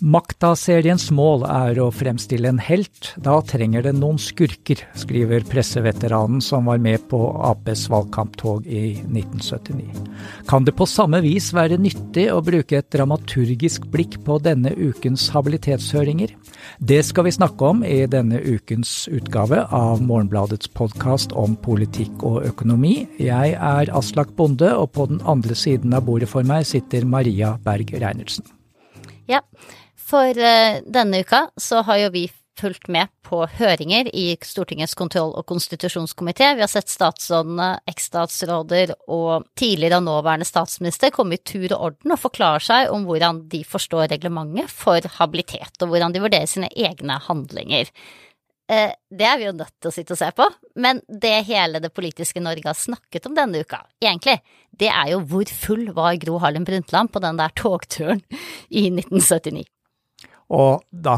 Makta-seriens mål er å fremstille en helt. Da trenger den noen skurker, skriver presseveteranen som var med på Aps valgkamptog i 1979. Kan det på samme vis være nyttig å bruke et dramaturgisk blikk på denne ukens habilitetshøringer? Det skal vi snakke om i denne ukens utgave av Morgenbladets podkast om politikk og økonomi. Jeg er Aslak Bonde, og på den andre siden av bordet for meg sitter Maria Berg Reinertsen. Ja, for uh, denne uka så har jo vi fulgt med på høringer i Stortingets kontroll- og konstitusjonskomité. Vi har sett statsrådene, eksstatsråder og tidligere og nåværende statsminister komme i tur og orden og forklare seg om hvordan de forstår reglementet for habilitet, og hvordan de vurderer sine egne handlinger. Eh, det er vi jo nødt til å sitte og se på, men det hele det politiske Norge har snakket om denne uka, egentlig, det er jo hvor full var Gro Harlem Brundtland på den der togturen i 1979. Og da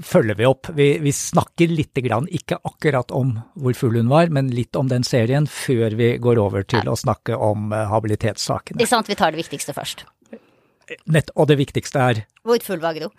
følger vi opp. Vi, vi snakker litt, grann, ikke akkurat om hvor full hun var, men litt om den serien før vi går over til ja. å snakke om uh, habilitetssakene. Ikke sant, vi tar det viktigste først. Nett, og det viktigste er Hvor full var Gro?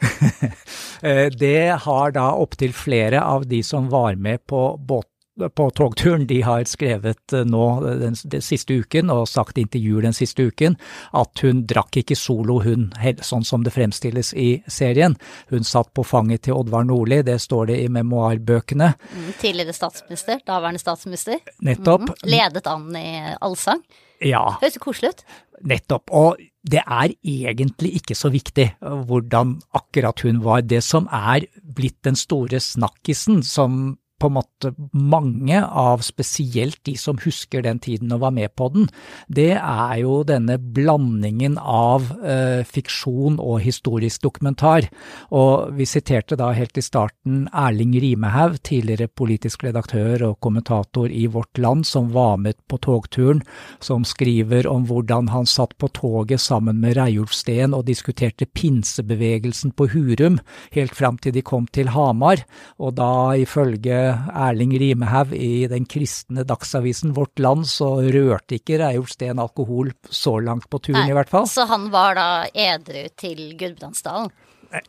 Eh, det har da opptil flere av de som var med på båten på togturen, de har skrevet eh, nå den, den, siste uken og sagt i intervjuer den siste uken at hun drakk ikke solo, hun, sånn som det fremstilles i serien. Hun satt på fanget til Oddvar Nordli, det står det i memoarbøkene. Mm, tidligere statsminister, daværende statsminister. Nettopp. Mm, ledet an i allsang. Ja. Høres koselig ut. Nettopp. Og det er egentlig ikke så viktig hvordan akkurat hun var. Det som er blitt den store snakkisen, som på en måte mange av spesielt de som husker den tiden og var med på den, det er jo denne blandingen av eh, fiksjon og historisk dokumentar. Og vi siterte da helt i starten Erling Rimehaug, tidligere politisk redaktør og kommentator i Vårt Land, som var med på togturen, som skriver om hvordan han satt på toget sammen med Reiulf Steen og diskuterte pinsebevegelsen på Hurum, helt fram til de kom til Hamar, og da ifølge Erling Rimehaug i den kristne dagsavisen Vårt Land, så rørte ikke Reiulf Steen alkohol så langt på turen, Nei, i hvert fall. Så han var da edru til Gudbrandsdalen?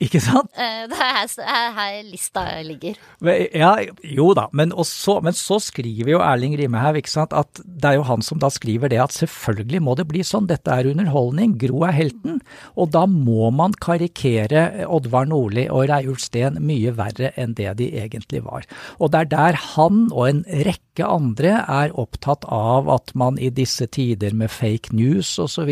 Ikke sant? Eh, det er her, her lista ligger. Ja, jo da, men, også, men så skriver jo Erling Rimehaug at det er jo han som da skriver det at selvfølgelig må det bli sånn, dette er underholdning, Gro er helten. Og da må man karikere Oddvar Nordli og Reiulf Steen mye verre enn det de egentlig var. Og det er der han og en rekke andre er opptatt av at man i disse tider med fake news osv.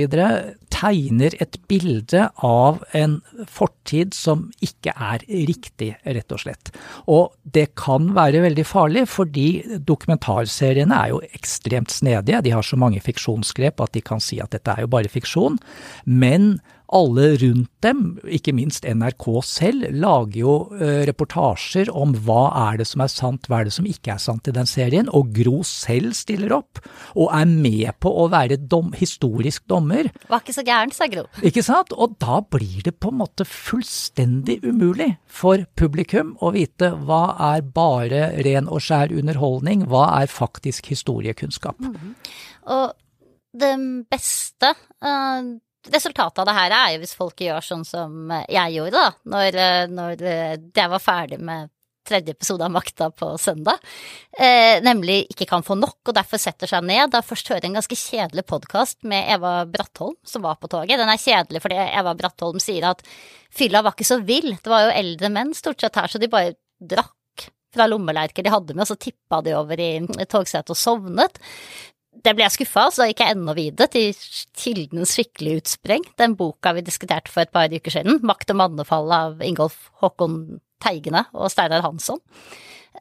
tegner et bilde av en fortid tid som ikke er riktig, rett og slett. Og det kan være veldig farlig, fordi dokumentarseriene er jo ekstremt snedige. De har så mange fiksjonsgrep at de kan si at dette er jo bare fiksjon. Men alle rundt dem, ikke minst NRK selv, lager jo uh, reportasjer om hva er det som er sant, hva er det som ikke er sant i den serien, og Gro selv stiller opp, og er med på å være dom, historisk dommer. Var ikke så gæren, sa Gro. Ikke sant? Og da blir det på en måte fullstendig umulig for publikum å vite hva er bare ren og skjær underholdning, hva er faktisk historiekunnskap. Mm -hmm. Og det beste uh resultatet av det her er jo hvis folk gjør sånn som jeg gjorde, da, når, når jeg var ferdig med tredje episode av Makta på søndag, eh, nemlig ikke kan få nok og derfor setter seg ned. Da først hører jeg en ganske kjedelig podkast med Eva Brattholm som var på toget. Den er kjedelig fordi Eva Brattholm sier at fylla var ikke så vill, det var jo eldre menn stort sett her, så de bare drakk fra lommelerker de hadde med, og så tippa de over i togsetet og sovnet det ble jeg skuffa av, så da gikk jeg enda videre til Kildens skikkelig utspreng, den boka vi diskuterte for et par uker siden, Makt og mannefall av Ingolf Håkon Teigene og Steinar Hansson.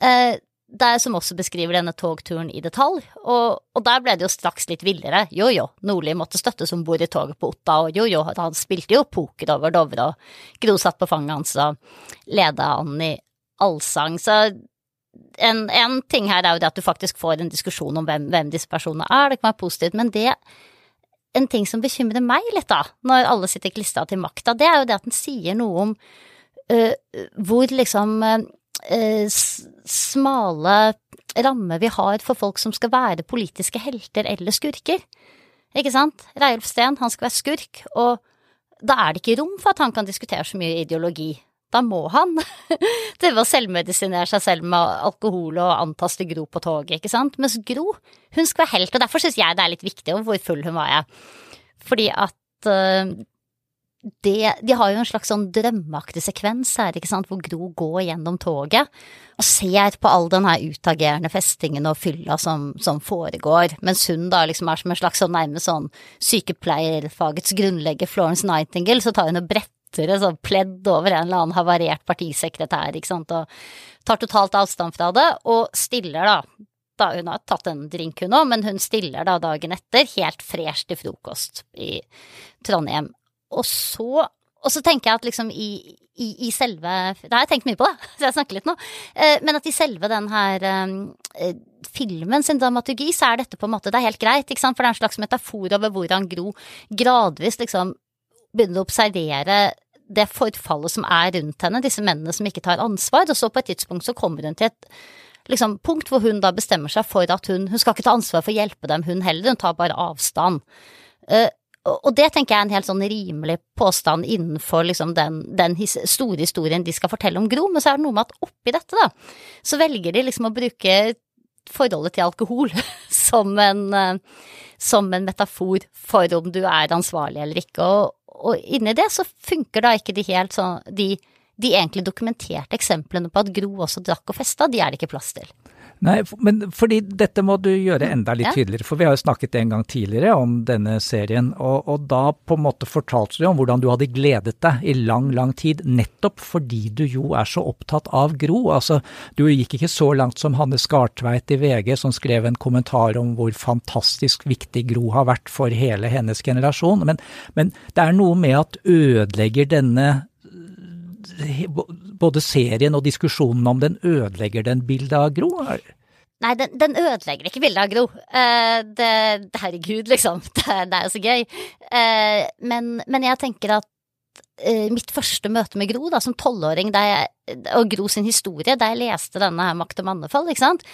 Eh, der som også beskriver denne togturen i detalj, og, og, der ble det jo straks litt villere. Jo jo, Nordli måtte støttes om bord i toget på Otta, og jo jo, han spilte jo poker over Dovre, og Gro satt på fanget hans og leda han i allsang, så en, en, ting her er jo det at du faktisk får en diskusjon om hvem, hvem disse personene er, det kan være positivt, men det en ting som bekymrer meg litt, da, når alle sitter klistra til makta, det er jo det at den sier noe om uh, hvor liksom uh, smale rammer vi har for folk som skal være politiske helter eller skurker. Ikke sant? Reiulf Steen, han skal være skurk, og da er det ikke rom for at han kan diskutere så mye ideologi. Da må han drive og selvmedisinere seg selv med alkohol og antaste Gro på toget, ikke sant. Mens Gro, hun skal være helt, og derfor syns jeg det er litt viktig, hvor full hun var jeg. Fordi at uh, det, de har jo en slags sånn drømmeaktig sekvens her, ikke sant, hvor Gro går gjennom toget og ser på all den her utagerende festingen og fylla som, som, foregår, mens hun da liksom er som en slags sånn nærmest sånn sykepleierfagets grunnlegger Florence Nightingale, så tar hun og bretter et sånn pledd over en eller annen havarert partisekretær, ikke sant, og tar totalt avstand fra det, og stiller da da hun har tatt en drink hun òg, men hun stiller da dagen etter helt fresh til frokost i Trondheim og så og så tenker jeg at liksom i, i, i, selve Det har jeg tenkt mye på, da, så jeg snakker litt nå. Eh, men at i selve den her eh, filmen sin dramaturgi, så er dette på en måte Det er helt greit, ikke sant, for det er en slags metafor over hvordan Gro gradvis liksom begynner å observere det forfallet som er rundt henne, disse mennene som ikke tar ansvar, og så på et tidspunkt så kommer hun til et liksom, punkt hvor hun da bestemmer seg for at hun Hun skal ikke ta ansvar for å hjelpe dem, hun heller, hun tar bare avstand. Uh, og det tenker jeg er en helt sånn rimelig påstand innenfor liksom den, den his store historien de skal fortelle om Gro, men så er det noe med at oppi dette, da, så velger de liksom å bruke forholdet til alkohol som en, eh, som en metafor for om du er ansvarlig eller ikke, og, og inni det så funker da ikke de helt sånn de, de egentlig dokumenterte eksemplene på at Gro også drakk og festa, de er det ikke plass til. Nei, men fordi dette må du gjøre enda litt tydeligere, for vi har jo snakket en gang tidligere om denne serien, og, og, da på en måte fortalte du om hvordan du hadde gledet deg i lang, lang tid, nettopp fordi du jo er så opptatt av Gro. Altså, du gikk ikke så langt som Hanne Skartveit i VG, som skrev en kommentar om hvor fantastisk viktig Gro har vært for hele hennes generasjon, men, men det er noe med at ødelegger denne både serien og diskusjonen om den ødelegger den bildet av Gro? Nei, den, den, ødelegger ikke bildet av Gro. Uh, det, herregud, liksom. Det, det, er jo så gøy. Uh, men, men, jeg tenker at mitt første møte med Gro da, som tolvåring, og Gro sin historie, da jeg leste denne her Makt og mannefall, ikke sant,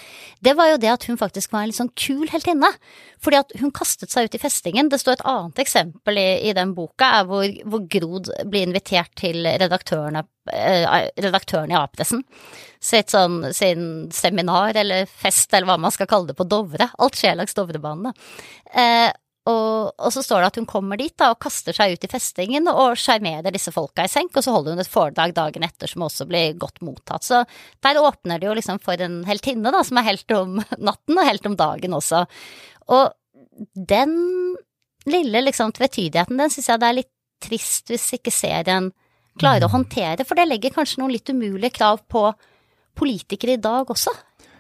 det var jo det at hun faktisk var en litt sånn kul heltinne. Fordi at hun kastet seg ut i festingen. Det står et annet eksempel i, i den boka, er hvor, hvor Gro blir invitert til redaktørene Eh, redaktøren i A-pressen sitt sånn, sin seminar eller fest eller hva man skal kalle det på Dovre. Alt skjer langs Dovrebanen. Eh, og, og, så står det at hun kommer dit da, og kaster seg ut i festingen og sjarmerer disse folka i senk, og så holder hun et foredrag dagen etter som også blir godt mottatt. Så der åpner det jo liksom for en heltinne, da, som er helt om natten og helt om dagen også. Og den lille liksom tvetydigheten, den syns jeg det er litt trist hvis ikke serien klarer å håndtere, for det legger kanskje noen litt umulige krav på politikere i dag også.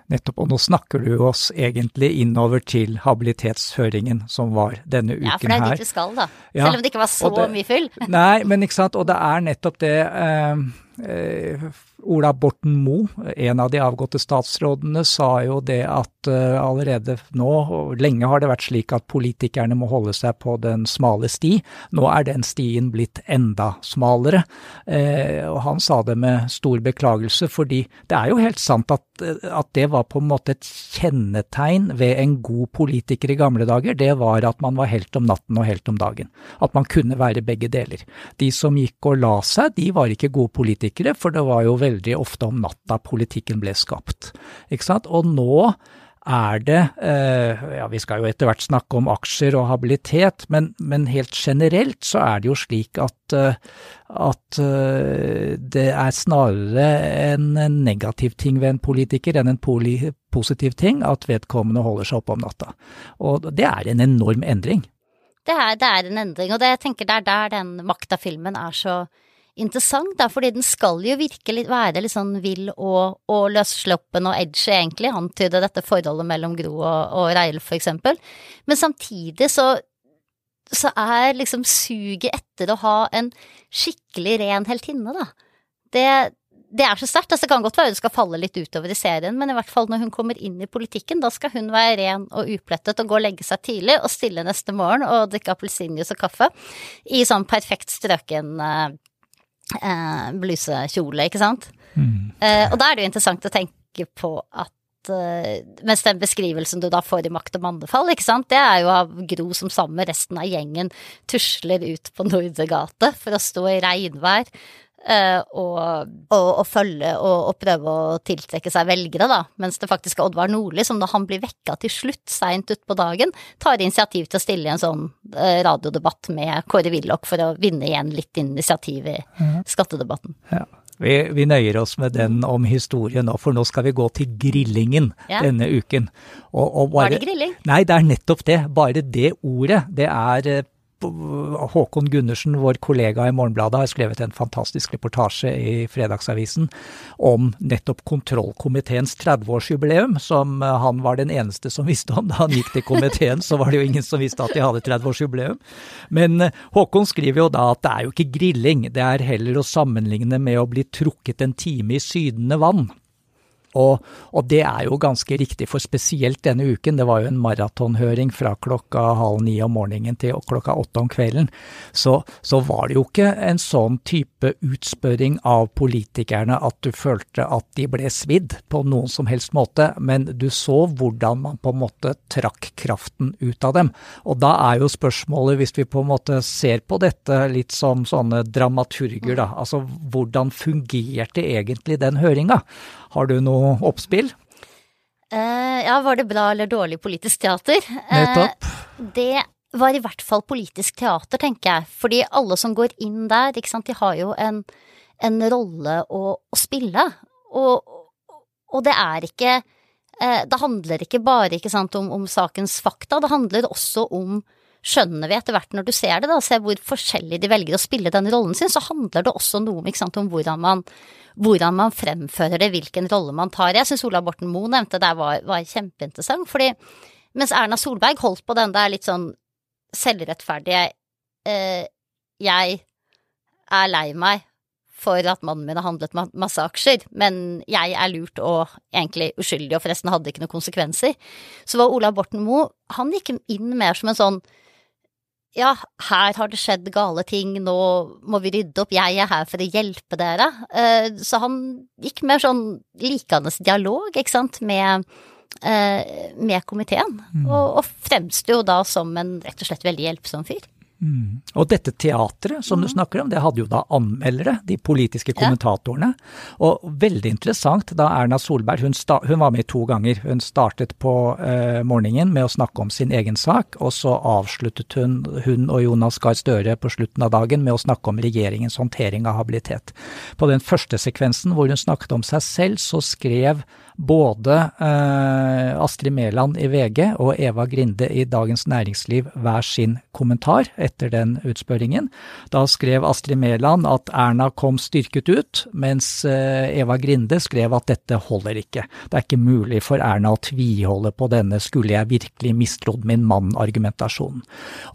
Nettopp, og nå snakker du oss egentlig innover til habilitetshøringen som var denne uken her. Ja, for det er dit vi skal, da. Ja, Selv om det ikke var så det, mye fyll. nei, men ikke sant, og det er nettopp det eh, eh, Ola Borten Moe, en av de avgåtte statsrådene, sa jo det at uh, allerede nå, og lenge har det vært slik at politikerne må holde seg på den smale sti. Nå er den stien blitt enda smalere. Uh, og han sa det med stor beklagelse, fordi det er jo helt sant at, at det var på en måte et kjennetegn ved en god politiker i gamle dager. Det var at man var helt om natten og helt om dagen. At man kunne være begge deler. De som gikk og la seg, de var ikke gode politikere, for det var jo veldig ofte om natta politikken ble skapt. Ikke sant? Og nå er det eh, Ja, vi skal jo etter hvert snakke om aksjer og habilitet, men, men helt generelt så er det jo slik at, eh, at eh, det er snarere en negativ ting ved en politiker enn en positiv ting at vedkommende holder seg oppe om natta. Og det er en enorm endring. Det er, det er en endring, og det, jeg tenker det er der den makta-filmen er så interessant, da, fordi den skal jo virkelig være litt sånn vill og, og løssluppen og edgy, egentlig, antyde dette forholdet mellom Gro og, og Reil, for eksempel. Men samtidig så, så er liksom suget etter å ha en skikkelig ren heltinne, da. Det, det er så sterkt. Altså, det kan godt være hun skal falle litt utover i serien, men i hvert fall når hun kommer inn i politikken, da skal hun være ren og uplettet og gå og legge seg tidlig og stille neste morgen og drikke appelsinjuice og kaffe i sånn perfekt strøken uh, eh, blusekjole, ikke sant. Mm. Eh, og da er det jo interessant å tenke på at uh, Mens den beskrivelsen du da får i Makt og mannefall, ikke sant, det er jo av Gro som sammen med resten av gjengen tusler ut på Nordre gate for å stå i regnvær. Uh, og, og, og, følge og, og, prøve å tiltrekke seg velgere, da. Mens det faktisk er Oddvar Nordli som da han blir vekka til slutt, seint utpå dagen, tar initiativ til å stille i en sånn uh, radiodebatt med Kåre Willoch for å vinne igjen litt initiativ i mm. skattedebatten. Ja. Vi, vi, nøyer oss med den om historien nå, for nå skal vi gå til grillingen ja. denne uken. Og, og bare, Var det grilling? Nei, det er nettopp det. Bare det ordet. Det er eh, Håkon Gundersen, vår kollega i Morgenbladet, har skrevet en fantastisk reportasje i Fredagsavisen om nettopp kontrollkomiteens 30-årsjubileum, som eh, han var den eneste som visste om. Da han gikk til komiteen, så var det jo ingen som visste at de hadde 30-årsjubileum. Men eh, Håkon skriver jo da at det er jo ikke grilling, det er heller å sammenligne med å bli trukket en time i sydende vann. Og, og, det er jo ganske riktig, for spesielt denne uken, det var jo en maratonhøring fra klokka halv ni om morgenen til klokka åtte om kvelden, så, så, var det jo ikke en sånn type utspørring av politikerne at du følte at de ble svidd på noen som helst måte, men du så hvordan man på en måte trakk kraften ut av dem. Og da er jo spørsmålet, hvis vi på en måte ser på dette litt som sånne dramaturger, da, altså hvordan fungerte egentlig den høringa? Har du noe oppspill? Uh, ja, var det bra eller dårlig politisk teater? Nettopp. Uh, det var i hvert fall politisk teater, tenker jeg. Fordi alle som går inn der, ikke sant, de har jo en, en rolle å, å, spille. Og, og det er ikke uh, Det handler ikke bare ikke sant, om, om sakens fakta, det handler også om skjønner vi etter hvert når du ser det, da, ser hvor forskjellig de velger å spille den rollen sin, så handler det også noe sant, om hvordan man, hvordan man, fremfører det, hvilken rolle man tar. Jeg syns Ola Borten Moe nevnte det var, var kjempeinteressant, fordi mens Erna Solberg holdt på den der litt sånn selvrettferdige eh, Jeg er lei meg for at mannen min har handlet masse aksjer, men jeg er lurt og egentlig uskyldig og forresten hadde ikke noen konsekvenser. Så var Ola Borten Moe Han gikk inn mer som en sånn ja, her har det skjedd gale ting, nå må vi rydde opp, jeg er her for å hjelpe dere. Eh, så han gikk mer sånn likende dialog, ikke sant, med, eh, med komiteen. Mm. Og, og fremsto jo da som en rett og slett veldig hjelpsom fyr. Mm. Og dette teatret som mm. du snakker om, det hadde jo da anmeldere, de politiske kommentatorene. Ja. Og veldig interessant da Erna Solberg, hun, hun, var med to ganger. Hun startet på eh, morgenen med å snakke om sin egen sak, og så avsluttet hun, hun og Jonas Gahr Støre på slutten av dagen med å snakke om regjeringens håndtering av habilitet. På den første sekvensen hvor hun snakket om seg selv, så skrev både eh, Astrid Mæland i VG og Eva Grinde i Dagens Næringsliv hver sin kommentar etter den utspørringen. Da skrev Astrid Mæland at Erna kom styrket ut, mens eh, Eva Grinde skrev at dette holder ikke. Det er ikke mulig for Erna å tviholde på denne skulle jeg virkelig mistrodd min mann-argumentasjonen.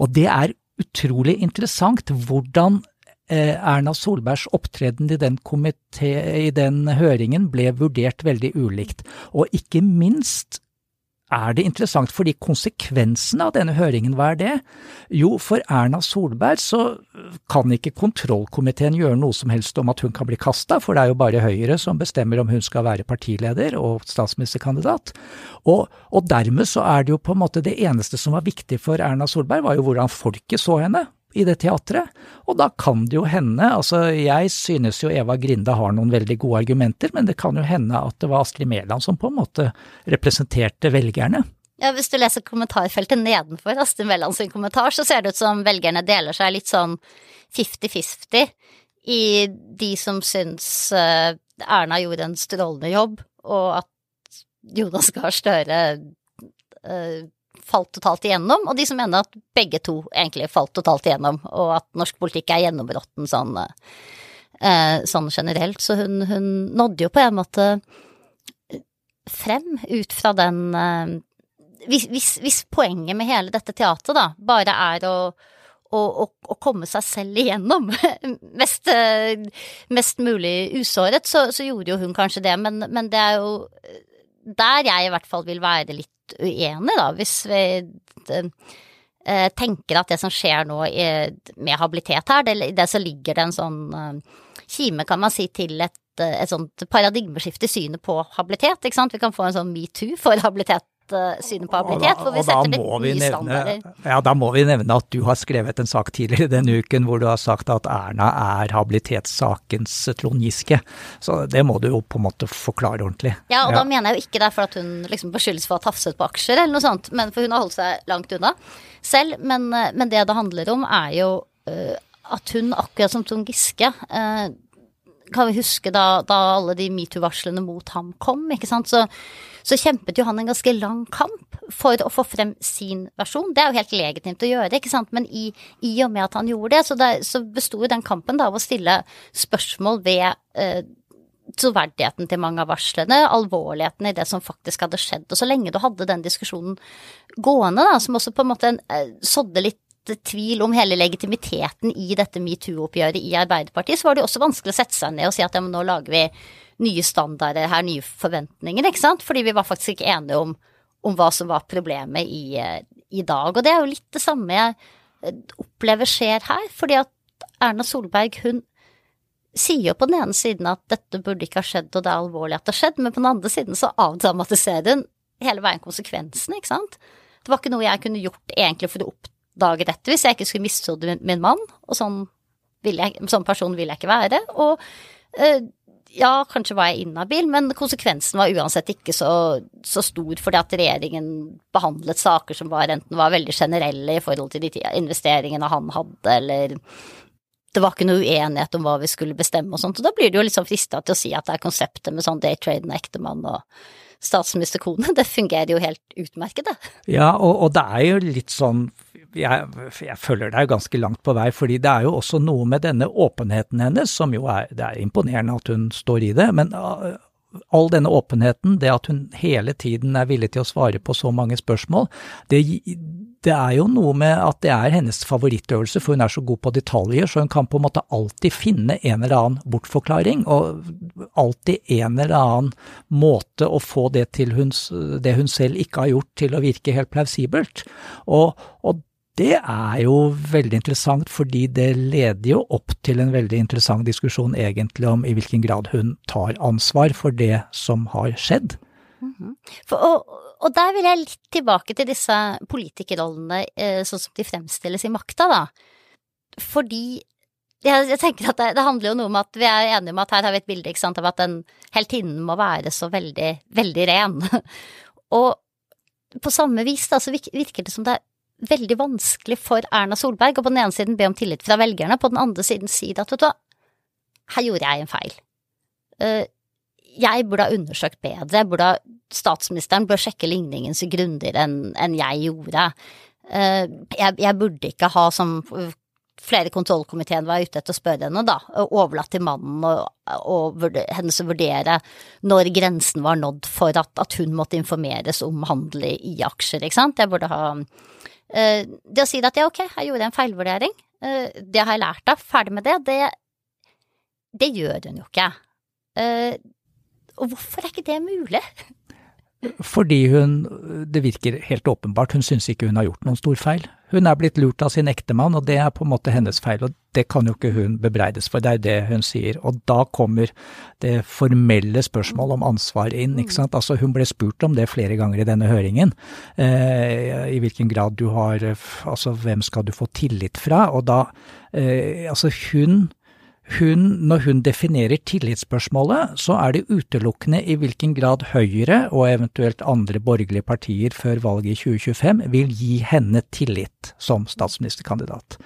Og det er utrolig interessant hvordan Erna Solbergs opptreden i den, komité, i den høringen ble vurdert veldig ulikt. Og ikke minst er det interessant, fordi konsekvensene av denne høringen, hva er det? Jo, for Erna Solberg så kan ikke kontrollkomiteen gjøre noe som helst om at hun kan bli kasta, for det er jo bare Høyre som bestemmer om hun skal være partileder og statsministerkandidat. Og, og dermed så er det jo på en måte det eneste som var viktig for Erna Solberg, var jo hvordan folket så henne i det teatret. Og da kan det jo hende, altså jeg synes jo Eva Grinde har noen veldig gode argumenter, men det kan jo hende at det var Astrid Mæland som på en måte representerte velgerne. Ja, Hvis du leser kommentarfeltet nedenfor Astrid Mæland sin kommentar, så ser det ut som velgerne deler seg litt sånn fifty-fifty i de som syns eh, Erna gjorde en strålende jobb, og at Jonas Gahr Støre uh, falt totalt igjennom, og de som mener at begge to egentlig falt totalt igjennom, og at norsk politikk er gjennområtten sånn, eh, sånn generelt. Så hun, hun, nådde jo på en måte frem ut fra den eh, hvis, hvis, hvis, poenget med hele dette teatret da bare er å, å komme seg selv igjennom mest, mest mulig usåret, så, så, gjorde jo hun kanskje det, men, men det er jo der jeg i hvert fall vil være litt uenig, da, hvis vi eh, tenker at det som skjer nå med habilitet her, det, det så ligger det en sånn eh, kime, kan man si, til et, et sånt paradigmeskifte i synet på habilitet, ikke sant. Vi kan få en sånn metoo for habilitet synet på habilitet, hvor vi setter litt nye nevne, standarder. Ja, da må vi nevne at du har skrevet en sak tidligere denne uken hvor du har sagt at Erna er habilitetssakens Trond Giske. Så det må du jo på en måte forklare ordentlig. Ja, og ja. da mener jeg jo ikke det er for at hun liksom beskyldes for å ha tafset på aksjer eller noe sånt, men for hun har holdt seg langt unna selv. Men, men det det handler om er jo uh, at hun, akkurat som Trond Giske, uh, kan vi huske da, da alle de metoo-varslene mot ham kom, ikke sant, så, så, kjempet jo han en ganske lang kamp for å få frem sin versjon. Det er jo helt legitimt å gjøre, ikke sant, men i, i og med at han gjorde det, så, det, så besto jo den kampen da av å stille spørsmål ved eh, troverdigheten til mange av varslene, alvorligheten i det som faktisk hadde skjedd. Og så lenge du hadde den diskusjonen gående, da, som også på en måte eh, sådde litt tvil om hele legitimiteten i dette metoo-oppgjøret i Arbeiderpartiet, så var det også vanskelig å sette seg ned og si at ja, men nå lager vi nye standarder her, nye forventninger, ikke sant. Fordi vi var faktisk ikke enige om, om hva som var problemet i, i, dag. Og det er jo litt det samme jeg eh, opplever skjer her. Fordi at Erna Solberg, hun sier jo på den ene siden at dette burde ikke ha skjedd, og det er alvorlig at det har skjedd, men på den andre siden så avdramatiserer hun hele veien konsekvensene, ikke sant. Det var ikke noe jeg kunne gjort egentlig for å opp dagen etter hvis jeg ikke skulle mistro min mann, og sånn, jeg, sånn, person vil jeg ikke være. Og øh, ja, kanskje var jeg inhabil, men konsekvensen var uansett ikke så, så, stor fordi at regjeringen behandlet saker som var enten var veldig generelle i forhold til de investeringene han hadde, eller det var ikke noe uenighet om hva vi skulle bestemme og sånt, og da blir det jo liksom frista til å si at det er konseptet med sånn daytraden og ektemann og statsministerkone, det fungerer jo helt utmerket, det. Ja, og, og det er jo litt sånn jeg, jeg, følger deg ganske langt på vei, fordi det er jo også noe med denne åpenheten hennes, som jo er, det er imponerende at hun står i det. Men uh, all denne åpenheten, det at hun hele tiden er villig til å svare på så mange spørsmål, det, det er jo noe med at det er hennes favorittøvelse, for hun er så god på detaljer, så hun kan på en måte alltid finne en eller annen bortforklaring, og alltid en eller annen måte å få det hun, det hun selv ikke har gjort, til å virke helt plausibelt. Og, og det er jo veldig interessant, fordi det leder jo opp til en veldig interessant diskusjon egentlig om i hvilken grad hun tar ansvar for det som har skjedd. Mm -hmm. for, og, og, der vil jeg litt tilbake til disse politikerrollene eh, sånn som de fremstilles i makta, da. Fordi jeg, jeg tenker at det, det, handler jo noe om at vi er enige om at her har vi et bilde sant, av at den heltinnen må være så veldig, veldig ren. og på samme vis da, så virker det som det er veldig vanskelig for Erna Solberg å på den ene siden be om tillit fra velgerne, på den andre siden si at vet du hva, her gjorde jeg en feil. Uh, jeg burde ha undersøkt bedre, burde ha, statsministeren bør sjekke ligningen så grundigere enn en jeg gjorde. Uh, jeg, jeg, burde ikke ha, som flere kontrollkomiteen var ute etter å spørre henne, da, overlatt til mannen og, og hennes å vurdere når grensen var nådd for at, at hun måtte informeres om handel i aksjer, ikke sant. Jeg burde ha Eh, det å si at ja, ok, jeg gjorde en feilvurdering, eh, det har jeg lært av, ferdig med det, det, det gjør hun jo ikke. Eh, og hvorfor er ikke det mulig? Fordi hun, det virker helt åpenbart, hun syns ikke hun har gjort noen stor feil. Hun er blitt lurt av sin ektemann, og det er på en måte hennes feil, og det kan jo ikke hun bebreides for, det er det hun sier. Og da kommer det formelle spørsmålet om ansvar inn, ikke sant. Altså hun ble spurt om det flere ganger i denne høringen, eh, i hvilken grad du har, altså hvem skal du få tillit fra, og da, eh, altså hun hun, når hun definerer tillitsspørsmålet, så er det utelukkende i hvilken grad Høyre og eventuelt andre borgerlige partier før valget i 2025 vil gi henne tillit som statsministerkandidat.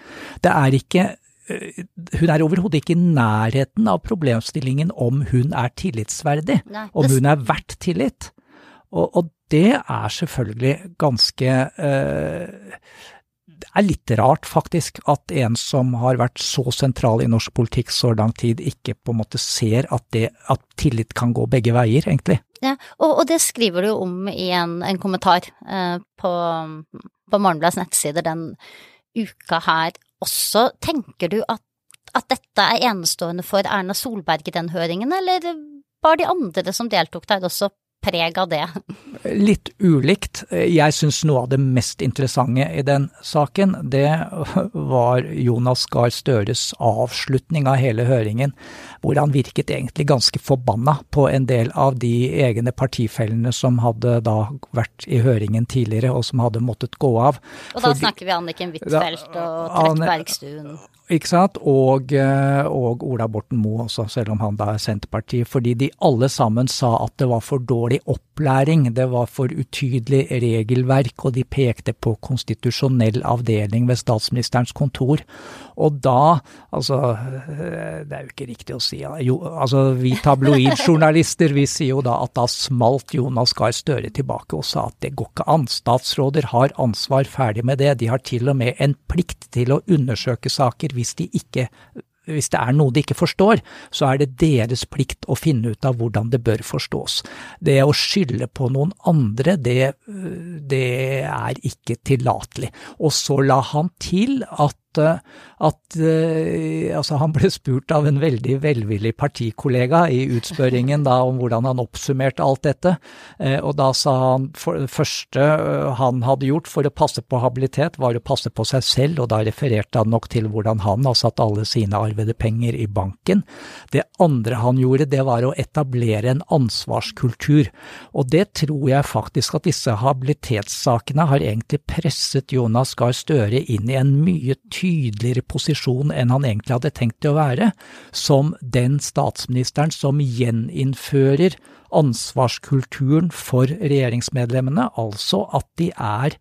Det er ikke eh, hun er overhodet ikke i nærheten av problemstillingen om hun er tillitsverdig, om hun er verdt tillit. Og, og det er selvfølgelig ganske øh, det er litt rart, faktisk, at en som har vært så sentral i norsk politikk så lang tid, ikke på en måte ser at, det, at tillit kan gå begge veier, egentlig. Ja, og, og det skriver du om i en, en kommentar eh, på, på Morgenbladets nettsider den uka her også. Tenker du at, at dette er enestående for Erna Solberg i den høringen, eller var de andre som deltok der også preg av det? Litt ulikt. Jeg syns noe av det mest interessante i den saken, det var Jonas Gahr Støres avslutning av hele høringen, hvor han virket egentlig ganske forbanna på en del av de egne partifellene som hadde da vært i høringen tidligere, og som hadde måttet gå av. Og da Fordi, snakker vi Anniken Huitfeldt og Trettebergstuen? Ikke sant? Og, eh, og, Ola Borten Moe også, selv om han da er Senterpartiet. Fordi de alle sammen sa at det var for dårlig opplæring, det var for utydelig regelverk, og de pekte på konstitusjonell avdeling ved statsministerens kontor. Og da, altså Det er jo ikke riktig å si jo, altså Vi tabloidjournalister vi sier jo da at da smalt Jonas Gahr Støre tilbake og sa at det går ikke an. Statsråder har ansvar, ferdig med det. De har til og med en plikt til å undersøke saker hvis de ikke hvis det er noe de ikke forstår, så er det deres plikt å finne ut av hvordan det bør forstås. Det å skylde på noen andre, det, det er ikke tillatelig. Og så la han til at at uh, altså han ble spurt av en veldig velvillig partikollega i utspørringen da om hvordan han oppsummerte alt dette, uh, og da sa han for det første uh, han hadde gjort for å passe på habilitet, var å passe på seg selv, og da refererte han nok til hvordan han har satt alle sine arvede penger i banken. Det andre han gjorde, det var å etablere en ansvarskultur, og det tror jeg faktisk at disse habilitetssakene har egentlig presset Jonas Gahr Støre inn i en mye tydeligere posisjon enn han egentlig hadde tenkt å være, som den statsministeren som gjeninnfører ansvarskulturen for regjeringsmedlemmene, altså at de er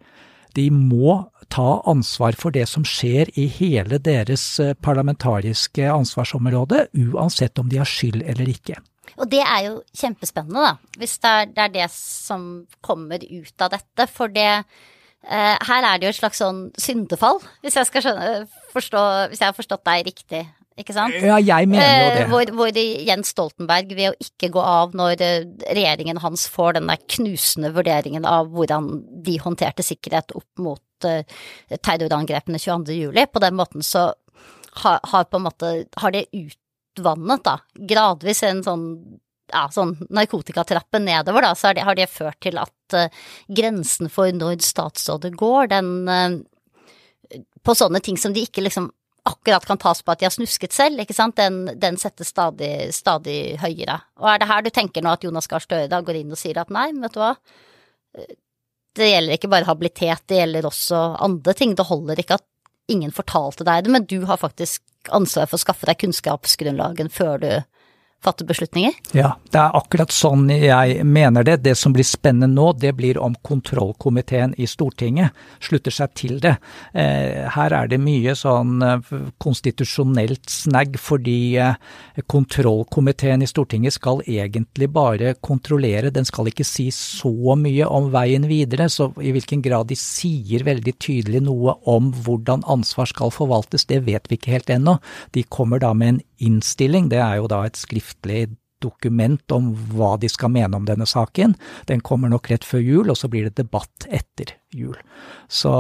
de må ta ansvar for det som skjer i hele deres eh, parlamentariske ansvarsområde, uansett om de har skyld eller ikke. Og det er jo kjempespennende, da, hvis det er, det er det som kommer ut av dette. For det her er det jo et slags sånn syndefall, hvis jeg, skal skjønne, forstå, hvis jeg har forstått deg riktig. Ikke sant? Ja, jeg mener jo det. Uh, hvor, hvor, Jens Stoltenberg, ved å ikke gå av når uh, regjeringen hans får den der knusende vurderingen av hvordan de håndterte sikkerhet opp mot terrorangrepene 22.07, på den måten så har, har, måte har det utvannet, da, gradvis en sånn ja, sånn narkotikatrappen nedover, da, så det, har det ført til at uh, grensen for når statsrådet går, den uh, På sånne ting som de ikke liksom akkurat kan tas på at de har snusket selv, ikke sant, den, den settes stadig, stadig høyere. Og er det her du tenker nå at Jonas Gahr Støre da går inn og sier at nei, vet du hva, det gjelder ikke bare habilitet, det gjelder også andre ting, det holder ikke at ingen fortalte deg det, men du har faktisk ansvar for å skaffe deg kunnskapsgrunnlagen før du fatte beslutninger? Ja, det er akkurat sånn jeg mener det. Det som blir spennende nå, det blir om kontrollkomiteen i Stortinget slutter seg til det. Eh, her er det mye sånn eh, konstitusjonelt snagg, fordi eh, kontrollkomiteen i Stortinget skal egentlig bare kontrollere, den skal ikke si så mye om veien videre. Så i hvilken grad de sier veldig tydelig noe om hvordan ansvar skal forvaltes, det vet vi ikke helt ennå. De kommer da med en innstilling, det er jo da et skriftlig dokument om hva de skal mene om denne saken. Den kommer nok rett før jul, og så blir det debatt etter jul. Så,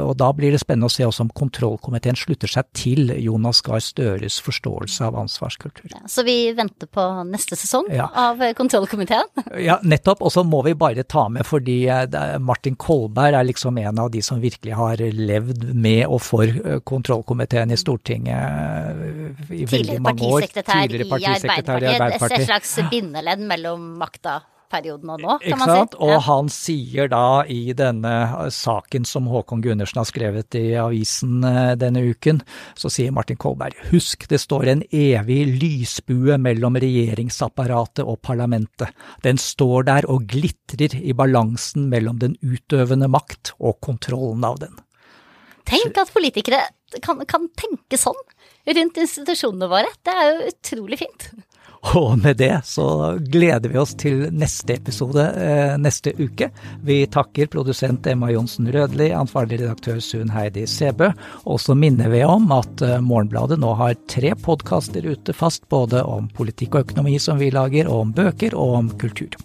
og da blir det spennende å se også om kontrollkomiteen slutter seg til Jonas Gahr Støres forståelse av ansvarskultur. Ja, så vi venter på neste sesong ja. av kontrollkomiteen? Ja, nettopp. Og så må vi bare ta med, fordi eh, Martin Kolberg er liksom en av de som virkelig har levd med og for eh, kontrollkomiteen i Stortinget eh, i veldig mange år. Tidligere partisekretær i Arbeiderpartiet. Et slags bindeledd mellom makta perioden og nå, kan man si. Og ja. han sier da i denne saken som Håkon Gundersen har skrevet i avisen eh, denne uken, så sier Martin Kolberg husk det står en evig lysbue mellom regjeringsapparatet og parlamentet. Den står der og glitrer i balansen mellom den utøvende makt og kontrollen av den. Tenk at politikere kan, kan tenke sånn rundt institusjonene våre. Det er jo utrolig fint. Og med det så gleder vi oss til neste episode eh, neste uke. Vi takker produsent Emma Johnsen Rødli, ansvarlig redaktør Sun Heidi Sebø. Og så minner vi om at eh, Morgenbladet nå har tre podkaster ute fast, både om politikk og økonomi som vi lager, og om bøker og om kultur.